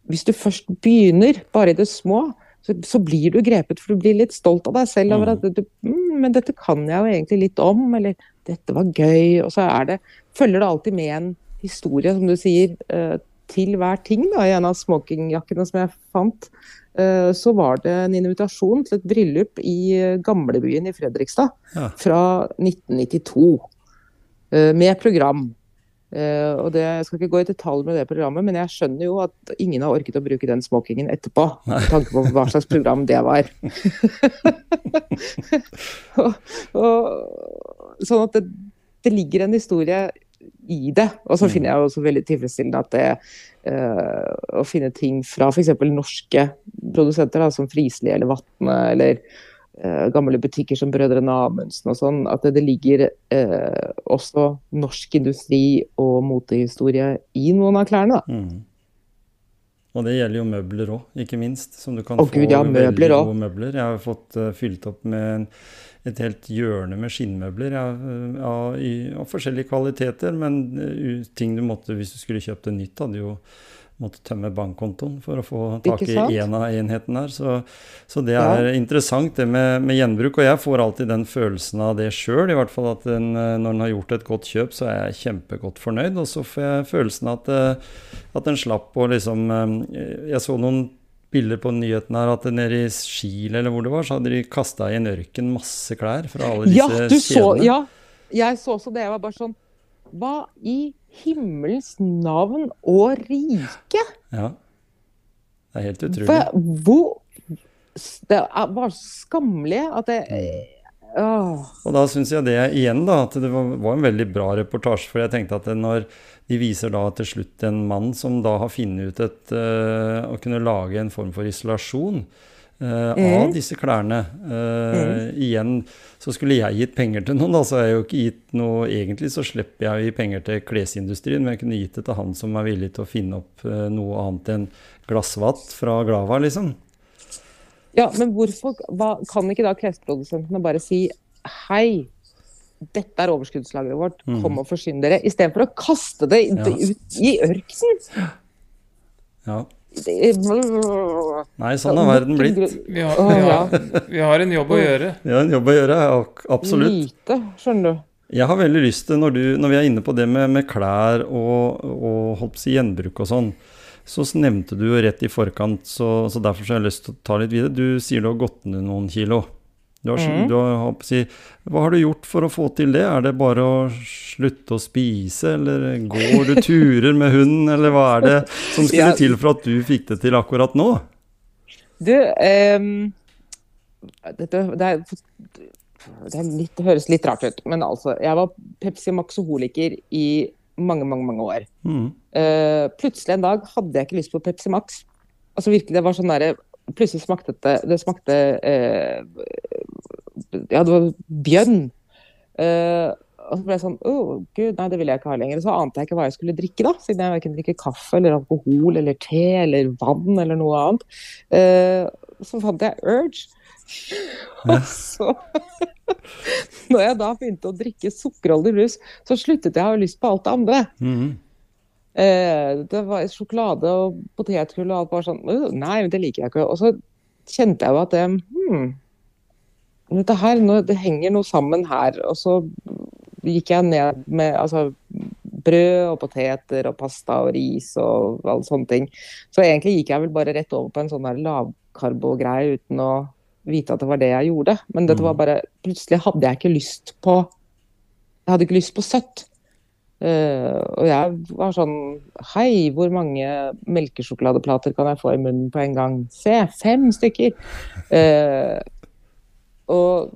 hvis du først begynner, bare i det små, så, så blir du grepet, for du blir litt stolt av deg selv. over at du, mm, Men dette kan jeg jo egentlig litt om, eller dette var gøy. Og så er det, følger det alltid med en historie, som du sier, eh, til hver ting. da, I en av smokingjakkene som jeg fant, eh, så var det en invitasjon til et bryllup i eh, gamlebyen i Fredrikstad Ja. fra 1992. eh, Med program. Eh, og det, Jeg skal ikke gå i detalj med det programmet, men jeg skjønner jo at ingen har orket å bruke den smokingen etterpå. Med tanke på hva slags program det var. og, og, sånn at det, det ligger en historie i det. Og så finner jeg også veldig tilfredsstillende at det uh, å finne ting fra f.eks. norske produsenter, da, som Frisli eller Vatne, eller gamle butikker som Brødrene Amundsen og sånn, at det, ligger eh, også norsk industri og motehistorie i noen av klærne. Mm. Og det gjelder jo møbler òg, ikke minst. Som du kan Å, få Gud, ja, møbler veldig gode møbler. Jeg har fått uh, fylt opp med en, et helt hjørne med skinnmøbler eh, av, i, av forskjellige kvaliteter. Men uh, ting du måtte, hvis du skulle kjøpt det nytt, hadde jo måtte tømme bankkontoen for å få tak i en av enhetene her. Så, så det Ja. er interessant det med, med gjenbruk. Og jeg får alltid den følelsen av det sjøl, i hvert fall at den, eh, når en har gjort et godt kjøp, så er jeg kjempegodt fornøyd. Og så får jeg følelsen av at, eh, at en slapp å liksom eh, Jeg så noen bilder på nyheten her at nede i Chile eller hvor det var, så hadde de kasta i en ørken masse klær fra alle disse Ja, du så, ja, jeg så også det. Jeg var bare sånn Hva i himmelens navn og rike? Ja. Det er helt utrolig. For, hvor Det bare skammelig at det Åh. Og da syns jeg det igjen, da, at det var, var en veldig bra reportasje. For jeg tenkte at når de viser da til slutt en mann som da har funnet ut et, uh, å kunne lage en form for isolasjon av disse klærne. Eh, Igjen så skulle jeg gitt penger til noen, da, så jeg jo ikke gitt noe Egentlig så slipper jeg å gi penger til klesindustrien, men jeg kunne gitt det til han som er villig til å finne opp eh, noe annet enn glassvatt fra Glava, liksom. Ja, men hvorfor hva, kan ikke da klesprodusentene bare si hei, dette er overskuddslageret vårt, kom og forsyn dere, istedenfor å kaste det Ja. ut i ørkenen? Ja. Nei, sånn har verden blitt. Vi har, vi har, vi har en jobb å gjøre. Vi har en jobb å gjøre, absolutt. Lite, skjønner du. Jeg har veldig lyst til, når, du, når vi er inne på det med, med klær og, og holdt si gjenbruk og sånn, så nevnte du jo rett i forkant, så, så derfor så har jeg lyst til å ta litt videre. Du sier du har gått ned noen kilo. Du har, mm. du har, si, hva har du gjort for å få til det? Er det bare å slutte å spise, eller går du turer med hunden, eller hva er det som skulle Ja. til for at du fikk det til akkurat nå? Du, um, dette, det, er, det er litt, det høres litt rart ut, men altså, jeg var Pepsi Max-holiker i mange, mange, mange år. Mm. Uh, plutselig en dag hadde jeg ikke lyst på Pepsi Max. Altså virkelig, det var sånn der, Plutselig smakte det Det smakte eh, Ja, det var bjørn. Uh, og så ble jeg sånn Å, gud, nei, det vil jeg ikke ha lenger. Så ante jeg ikke hva jeg skulle drikke, da. Siden jeg verken drikker kaffe eller alkohol eller te eller vann eller noe annet. Uh, så fant jeg Urge. Og så Når jeg da begynte å drikke sukkerholdig brus, så sluttet jeg å ha lyst på alt det andre. Mm. Eh, det var sjokolade og potetgull og alt bare sånn «Øh, Nei, det liker jeg ikke. Og så kjente jeg jo at det hmm, dette her, nå, det henger noe sammen her. Og så gikk jeg ned med altså, brød og poteter og pasta og ris og alle sånne ting. Så egentlig gikk jeg vel bare rett over på en sånn lavkarbo-greie uten å vite at det var det jeg gjorde. Men dette var bare Plutselig hadde jeg ikke lyst på Jeg hadde ikke lyst på søtt. Uh, og jeg var sånn Hei, hvor mange melkesjokoladeplater kan jeg få i munnen på en gang? Se, fem stykker! Eh, og,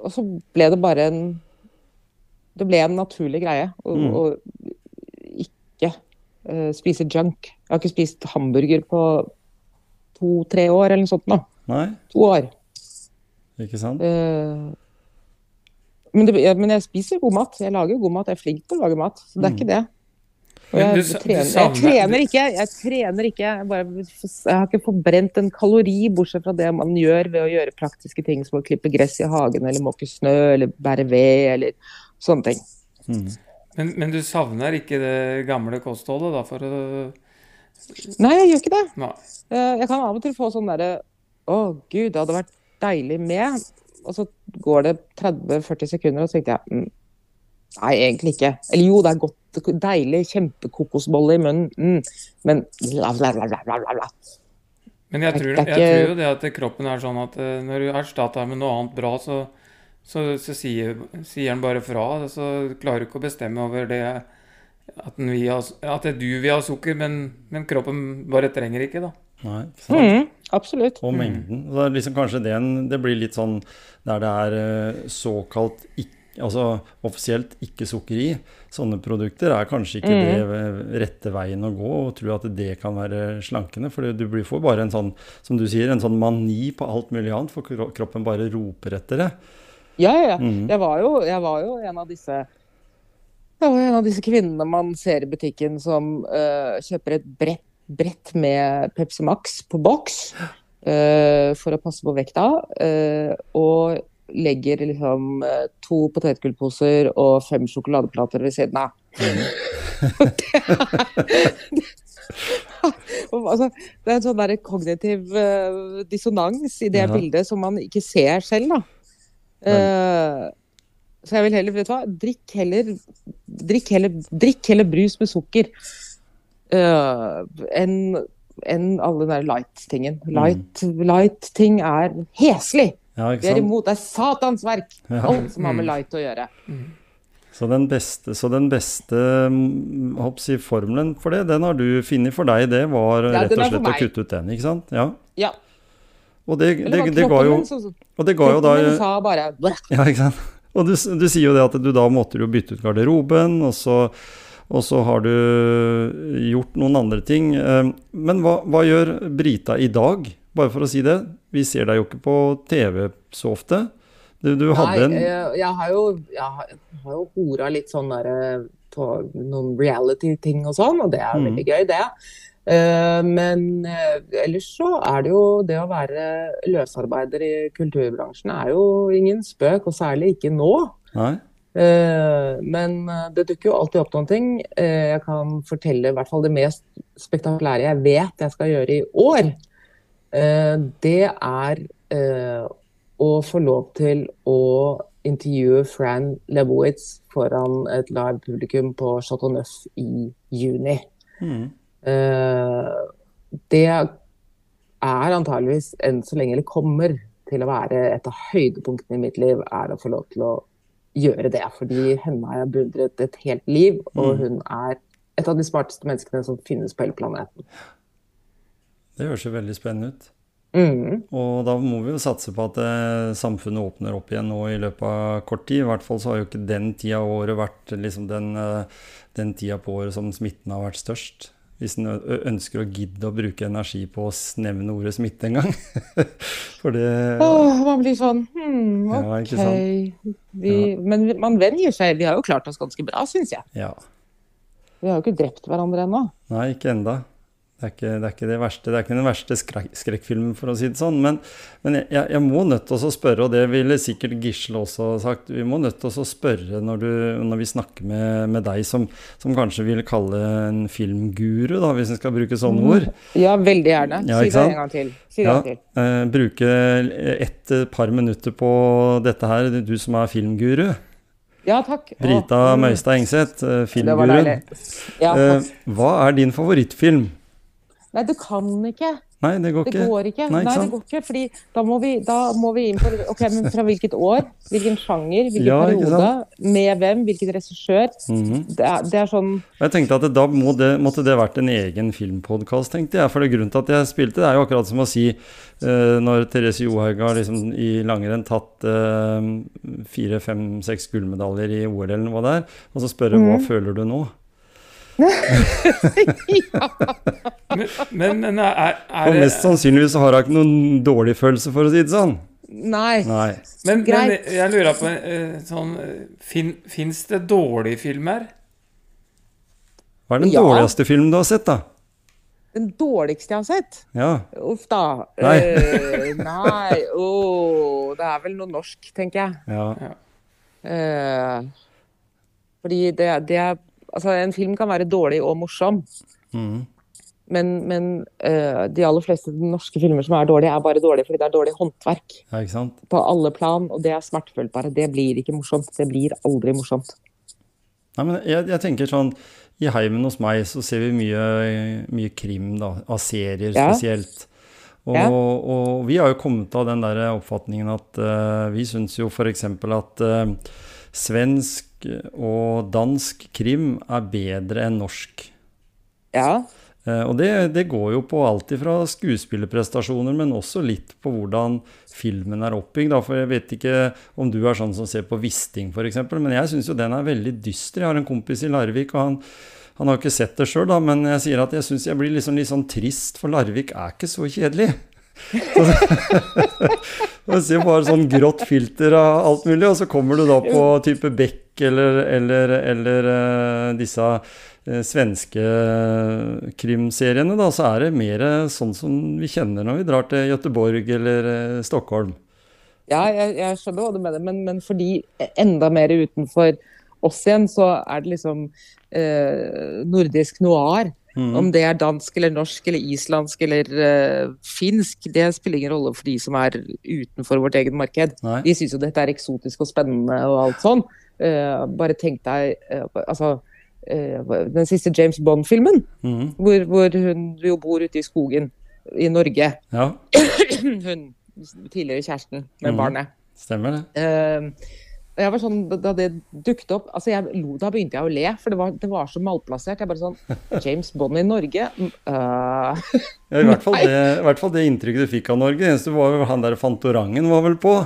og så ble det bare en Det ble en naturlig greie å Mm. å ikke uh, spise junk. Jeg har ikke spist hamburger på to-tre år eller noe sånt nå. Nei, To år. ikke sant? Uh, men, det, men jeg spiser god mat. Jeg lager god mat. Jeg er flink til å lage mat. Så det er ikke det. Jeg, du trener. du jeg trener ikke. Jeg trener ikke. Jeg, bare, jeg har ikke forbrent en kalori, bortsett fra det man gjør ved å gjøre praktiske ting som å klippe gress i hagen, eller måke snø, eller bære ved, eller sånne ting. Mm. Men, men du savner ikke det gamle kostholdet, da, for å Nei, jeg gjør ikke det. Nei. Eh, Jeg kan av og til få sånn derre Å, gud, det hadde vært deilig med. Og så går det 30-40 sekunder, og så tenker jeg mm, Nei, egentlig ikke. Eller jo, det er godt. Deilig, kjempekokosbolle i munnen. Mm, men bla, bla, bla, bla, bla, bla. Men jeg tror, jeg tror jo det at kroppen er sånn at eh, når du erstatter med noe annet bra, så, så, så sier, sier den bare fra. Så klarer du ikke å bestemme over det at, den vil ha, at du vil ha sukker, men, men kroppen bare trenger ikke, da. Nei, sant? Mm, absolutt. Og mengden. Så det er liksom kanskje det, en- det blir litt sånn der det er eh, såkalt ikk- altså offisielt ikke sukker i. Sånne produkter er kanskje ikke Mm. det rette veien å gå, og tro at det kan være slankende. For du blir får bare en sånn, som du sier, en sånn mani på alt mulig annet, for kroppen bare roper etter det. Ja, ja. Mhm. Jeg, var jo, jeg var jo en av disse jeg var en av disse kvinnene man ser i butikken som uh, kjøper et brett, brett med Pepsi Max på boks uh, for å passe på vekta, Uh, og legger liksom eh, to potetgullposer og fem sjokoladeplater ved siden av. Og, altså, det er en sånn der kognitiv uh, dissonans i det Ja. bildet som man ikke ser selv, da. Uh, så jeg vil heller, vet du hva, drikk heller Drikk heller, drikk heller brus med sukker uh, enn enn alle den der light-tingen. Light, light-ting er heslig! Ja, Vi ikke er sant? imot. Det er satans verk! Ja. Alt som har med light å gjøre. Så den beste, så den beste mm, si, formelen for det, den har du funnet for deg. Det var Ja, rett og slett å kutte ut den, ikke sant? Ja. Ja. Og det, det, det, det ga jo Og det ga jo da sa bare Ja, ikke sant? Og du, du sier jo det at du da måtte du bytte ut garderoben, og så, og så har du gjort noen andre ting. Eh, Men hva, hva gjør Brita i dag, bare for å si det? Vi ser deg jo ikke på TV så ofte. Du, du hadde en Nei, jeg, jeg har jo, jeg har, jo hora litt sånn derre på noen reality-ting og sånn, og det er Mm. veldig gøy, det. Eh, men eh, ellers så er det jo det å være løsarbeider i kulturbransjen er jo ingen spøk, og særlig ikke nå. Nei? Eh, men eh, det dukker jo alltid opp noen ting. Eh, jeg kan fortelle i hvert fall det mest spektakulære jeg vet jeg skal gjøre i år. Eh, det er eh, å få lov til å intervjue Fran Lebowitz foran et live publikum på Chateau Neuf i juni. Mm. Eh, det er antageligvis enn så lenge, eller kommer til å være et av høydepunktene i mitt liv, er å få lov til å gjøre det. Fordi henne har jeg beundret et helt liv, og Mm. hun er et av de smarteste menneskene som finnes på hele planeten. Det høres jo veldig spennende ut. Mm. Og da må vi jo satse på at eh, samfunnet åpner opp igjen nå i løpet av kort tid. I hvert fall så har jo ikke den tida av året vært liksom den, eh, den tida på året som smitten har vært størst. Hvis en ønsker å gidde å bruke energi på å nevne ordet smitte en gang. For det Åh, man blir sånn Ja, OK. sant? Vi, Men man venner seg. Vi har jo klart oss ganske bra, syns jeg. Ja. Vi har jo ikke drept hverandre ennå. Nei, ikke enda. Det er ikke det, er ikke det verste. Det er ikke den verste skrek, skrekkfilmen, for å si det sånn. Men, men jeg, jeg må nødt til å spørre, og det ville sikkert Gisle også sagt, vi må nødt til å spørre når, du, når vi snakker med, med deg som, som kanskje vil kalle en filmguru, da, hvis en skal bruke sånne ord. Ja, veldig gjerne. Ja, si det en gang til. Si det Ja, til. eh, bruke et par minutter på dette her, du som er filmguru. Ja, takk. Brita mm. Møystad Engseth, eh, filmguruen. Ja, Eh, hva er din favorittfilm? Nei, du kan ikke Nei, det går Det ikke. går ikke. Nei, Nei, det går ikke, fordi da må vi, da må vi inn på Ok, men fra hvilket år? Hvilken sjanger? Hvilken Ja, periode? Med hvem? Hvilken regissør? Mhm. det, er, det er sånn Jeg tenkte at det, da må det, måtte det vært en egen filmpodkast, tenkte jeg. For det grunnen til at jeg spilte, det er jo akkurat som å si uh, når Therese Johaug har liksom i langrenn tatt eh, fire, fem, seks gullmedaljer i OL eller hva det er, og så spørre hva føler du nå? Men, men, men er, er Og mest sannsynligvis så har hun ikke noen dårlig følelse, for å si det sånn. Nei. Nei. Men, men jeg lurer på eh, sånn eh, fin, Fins det dårlige filmer? Hva er den Ja. dårligste filmen du har sett, da? Den dårligste jeg har sett? Ja. Uff da. Nei. Uh, nei. Oh, det er vel noe norsk, tenker jeg. ja. Uh, fordi det, det er Altså, en film kan være dårlig og morsom. Mm. Men, men uh, de aller fleste norske filmer som er dårlige, er bare dårlige fordi det er dårlig håndverk. ja? På alle plan, og det er smertefullt bare. Det blir ikke morsomt. Det blir aldri morsomt. Nei, men jeg, jeg tenker sånn I heimen hos meg så ser vi mye, mye krim, da. Av serier Ja. spesielt. Og, Ja. og vi har jo kommet av den der oppfatningen at uh, vi syns jo f.eks. at uh, svensk og dansk krim er bedre enn norsk. Ja. Eh, og det, det går jo på alt ifra skuespillerprestasjoner, men også litt på hvordan filmen er oppbygd. For jeg vet ikke om du er sånn som ser på Wisting f.eks., men jeg syns jo den er veldig dyster. Jeg har en kompis i Larvik, og han, han har ikke sett det sjøl, men jeg sier at jeg syns jeg blir liksom litt sånn trist, for Larvik er ikke så kjedelig. Så, ser bare sånn grått filter av alt mulig, og så kommer du da på type Beck eller, eller, eller eh, disse eh, svenske krimseriene, da, så er det mer sånn som vi kjenner når vi drar til Gøteborg eller eh, Stockholm. Ja, jeg, jeg skjønner hva du mener, men, men fordi enda mer utenfor oss igjen, så er det liksom eh, nordisk noir. Mhm. Om det er dansk eller norsk eller islandsk eller uh, finsk, det spiller ingen rolle for de som er utenfor vårt eget marked. Nei. De syns jo dette er eksotisk og spennende og alt sånn. Uh, bare tenk deg uh, altså den siste James Bond-filmen, mm. hvor, hvor hun jo bor ute i skogen i Norge. Ja, Hun tidligere kjæresten med mm. barnet. stemmer det. Eh, jeg var sånn, da- det dukket opp altså jeg lo, Da begynte jeg å le, for det var, det var så malplassert. Jeg bare sånn James Bond i Norge? Øh. Ja, I hvert fall det, i hvert fall det inntrykket du fikk av Norge. Det eneste var jo han der Fantorangen var vel på.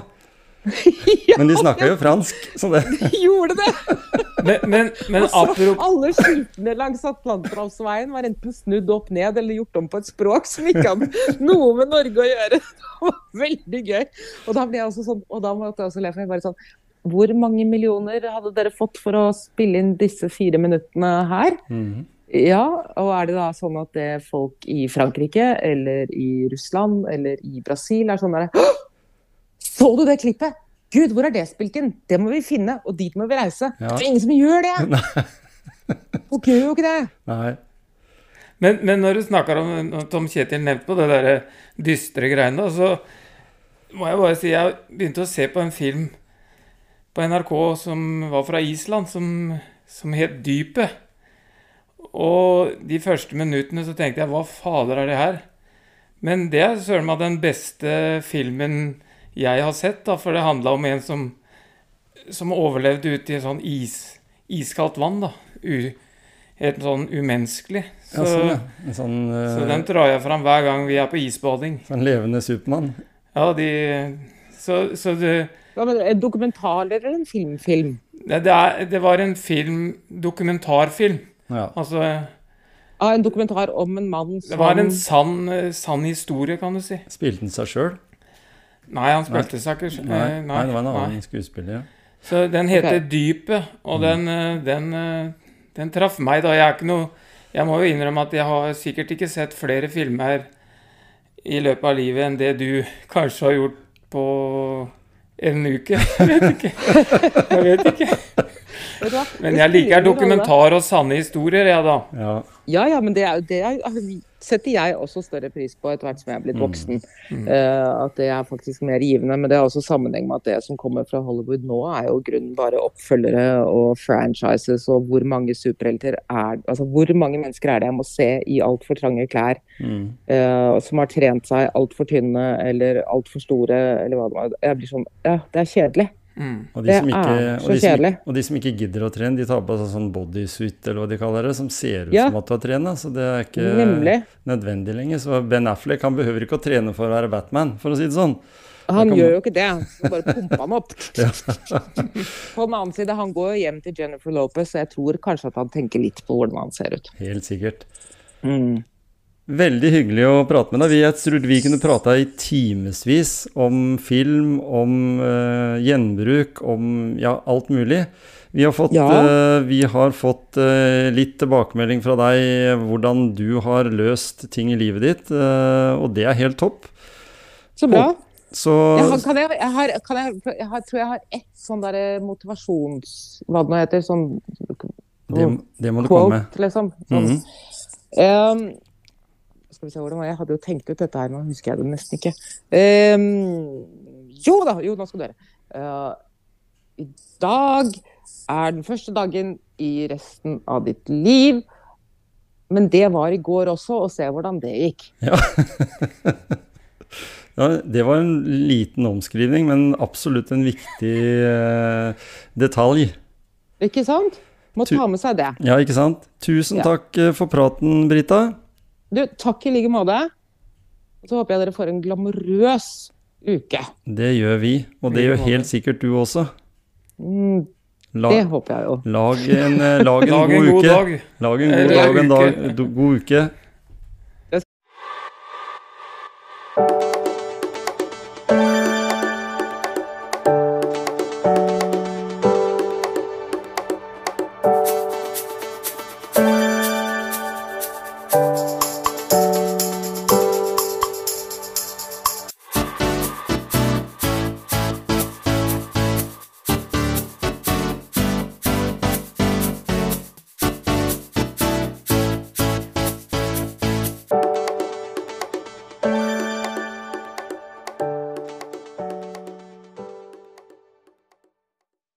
Men de snakka jo fransk, så det Gjorde det! Men, men, men apropos alle skiltene langs Atlanterhavsveien var enten snudd opp ned eller gjort om på et språk som ikke hadde noe med Norge å gjøre. Det var veldig gøy. Og da ble jeg også sånn, og da måtte jeg også le, for jeg bare sånn Hvor mange millioner hadde dere fått for å spille inn disse fire minuttene her? Mhm. Ja, og er det da sånn at det er folk i Frankrike eller i Russland eller i Brasil er sånn derre Så du det klippet? Gud, hvor er det spilt inn? Det må vi finne, og dit må vi reise. Ja. Det er ingen som gjør det! Folk gjør jo ikke det. Nei. Men, men når du snakker om Tom Kjetil nevnte på det der dystre greiene, så må jeg bare si jeg begynte å se på en film på NRK som var fra Island, som, som het Dypet. Og de første minuttene så tenkte jeg hva fader er det her? Men det er søren meg den beste filmen jeg har sett, da, for det handla om en som, som overlevde ute i sånn is, iskaldt vann. da. U, helt sånn umenneskelig. Så, Ja, sånn, ja. Sånn, uh, så den drar jeg fram hver gang vi er på isbading. sånn levende Supermann. Ja, de Så, så det, Ja, men En dokumentar eller en filmfilm? det, det, er, det var en film, dokumentarfilm. Ja. Altså Ja, en dokumentar om en mann som Det var en sann, eh, sann historie, kan du si. Spilte han seg sjøl? Nei, han spilte seg ikke Nei, eh, nei, det var en annen skuespiller. ja. Så den heter okay. Dypet, og den, eh, den, eh, den traff meg da. Jeg er ikke noe Jeg må jo innrømme at jeg har sikkert ikke sett flere filmer i løpet av livet enn det du kanskje har gjort på en uke. Jeg vet ikke. Jeg vet ikke. Men jeg liker dokumentar og sanne historier, jeg, da. Ja. Ja, men det er, det er altså, setter jeg også større pris på etter hvert som jeg er blitt Mm. voksen. Eh, at det er faktisk mer givende. Men det har også sammenheng med at det som kommer fra Hollywood nå, er jo grunnen bare oppfølgere og franchises og hvor mange superhelter er Altså hvor mange mennesker er det jeg må se i altfor trange klær, Mm. Uh, som har trent seg altfor tynne eller altfor store, eller hva det var. Jeg blir sånn Ja, det er kjedelig. Mm. Og de, Det som ikke, er og, de som, og de som ikke gidder å trene, de tar på seg sånn bodysuit eller hva de kaller det, som ser ut Ja. som at du har trent. Så det er ikke Nemlig. nødvendig lenger. Så Ben Affleck han behøver ikke å trene for å være Batman, for å si det sånn. Han kan gjør jo ikke det. Så bare pumper han opp. På den annen side, han går jo hjem til Jennifer Lopez, så jeg tror kanskje at han tenker litt på hvordan han ser ut. Helt sikkert. Mm. Veldig hyggelig å prate med deg. Vi- Jeg trodde vi kunne prata i timevis om film, om uh, gjenbruk, om ja, alt mulig. Vi har fått, Ja. uh, vi har fått uh, litt tilbakemelding fra deg hvordan du har løst ting i livet ditt, og det er helt topp. Så bra. Så Jeg har, kan jeg, jeg, har, kan jeg, jeg har, tror jeg har ett sånn derre motivasjons... Hva det nå heter. Sånn det, det må du komme med. quote, liksom. Sånn. Mhm. Ehm, skal vi se hvordan var? Jeg hadde jo tenkt ut dette her, nå husker jeg det nesten ikke. Um, jo da, jo, nå skal dere. høre. Eh, I dag er den første dagen i resten av ditt liv. Men det var i går også, og se hvordan det gikk. Ja, det var en liten omskrivning, men absolutt en viktig uh, detalj. Ikke sant? Må ta med seg det. Ja, ikke sant? Tusen Ja. takk eh, for praten, Brita. Du, takk i like måte. Så håper jeg dere får en glamorøs uke. Det gjør vi, og det gjør helt sikkert du også. Mm, La, det håper jeg jo. lag en, eh, lag en Lag god en god uke. dag. Lag en god dag og en dag, god uke.